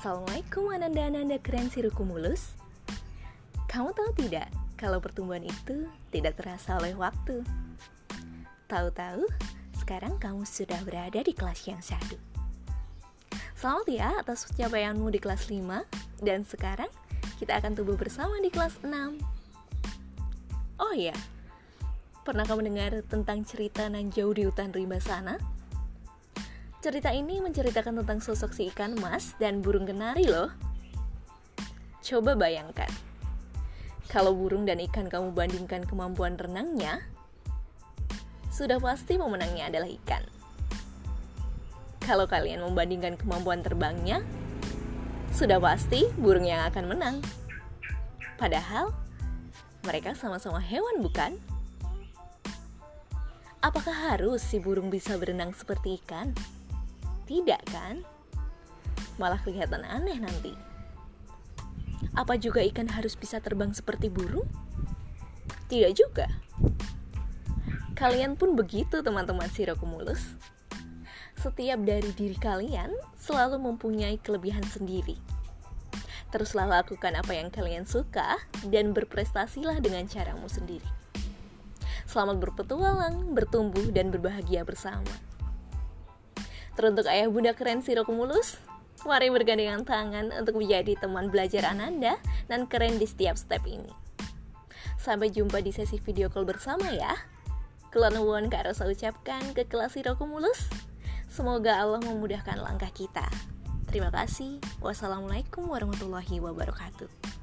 Assalamualaikum ananda-ananda keren sirukumulus Kamu tahu tidak kalau pertumbuhan itu tidak terasa oleh waktu? Tahu-tahu sekarang kamu sudah berada di kelas yang satu Selamat ya atas pencapaianmu di kelas 5 Dan sekarang kita akan tumbuh bersama di kelas 6 Oh iya, pernah kamu dengar tentang cerita nan jauh di hutan rimba sana? Cerita ini menceritakan tentang sosok si ikan emas dan burung kenari loh. Coba bayangkan, kalau burung dan ikan kamu bandingkan kemampuan renangnya, sudah pasti pemenangnya adalah ikan. Kalau kalian membandingkan kemampuan terbangnya, sudah pasti burung yang akan menang. Padahal, mereka sama-sama hewan bukan? Apakah harus si burung bisa berenang seperti ikan? Tidak kan? Malah kelihatan aneh nanti. Apa juga ikan harus bisa terbang seperti burung? Tidak juga. Kalian pun begitu teman-teman Sirokumulus. Setiap dari diri kalian selalu mempunyai kelebihan sendiri. Teruslah lakukan apa yang kalian suka dan berprestasilah dengan caramu sendiri. Selamat berpetualang, bertumbuh, dan berbahagia bersama. Teruntuk ayah bunda keren Sirokumulus, mari bergandengan tangan untuk menjadi teman belajar Ananda dan keren di setiap step ini. Sampai jumpa di sesi video call bersama ya. Kelonuwon Kak Rosa ucapkan ke kelas Sirokumulus. Semoga Allah memudahkan langkah kita. Terima kasih. Wassalamualaikum warahmatullahi wabarakatuh.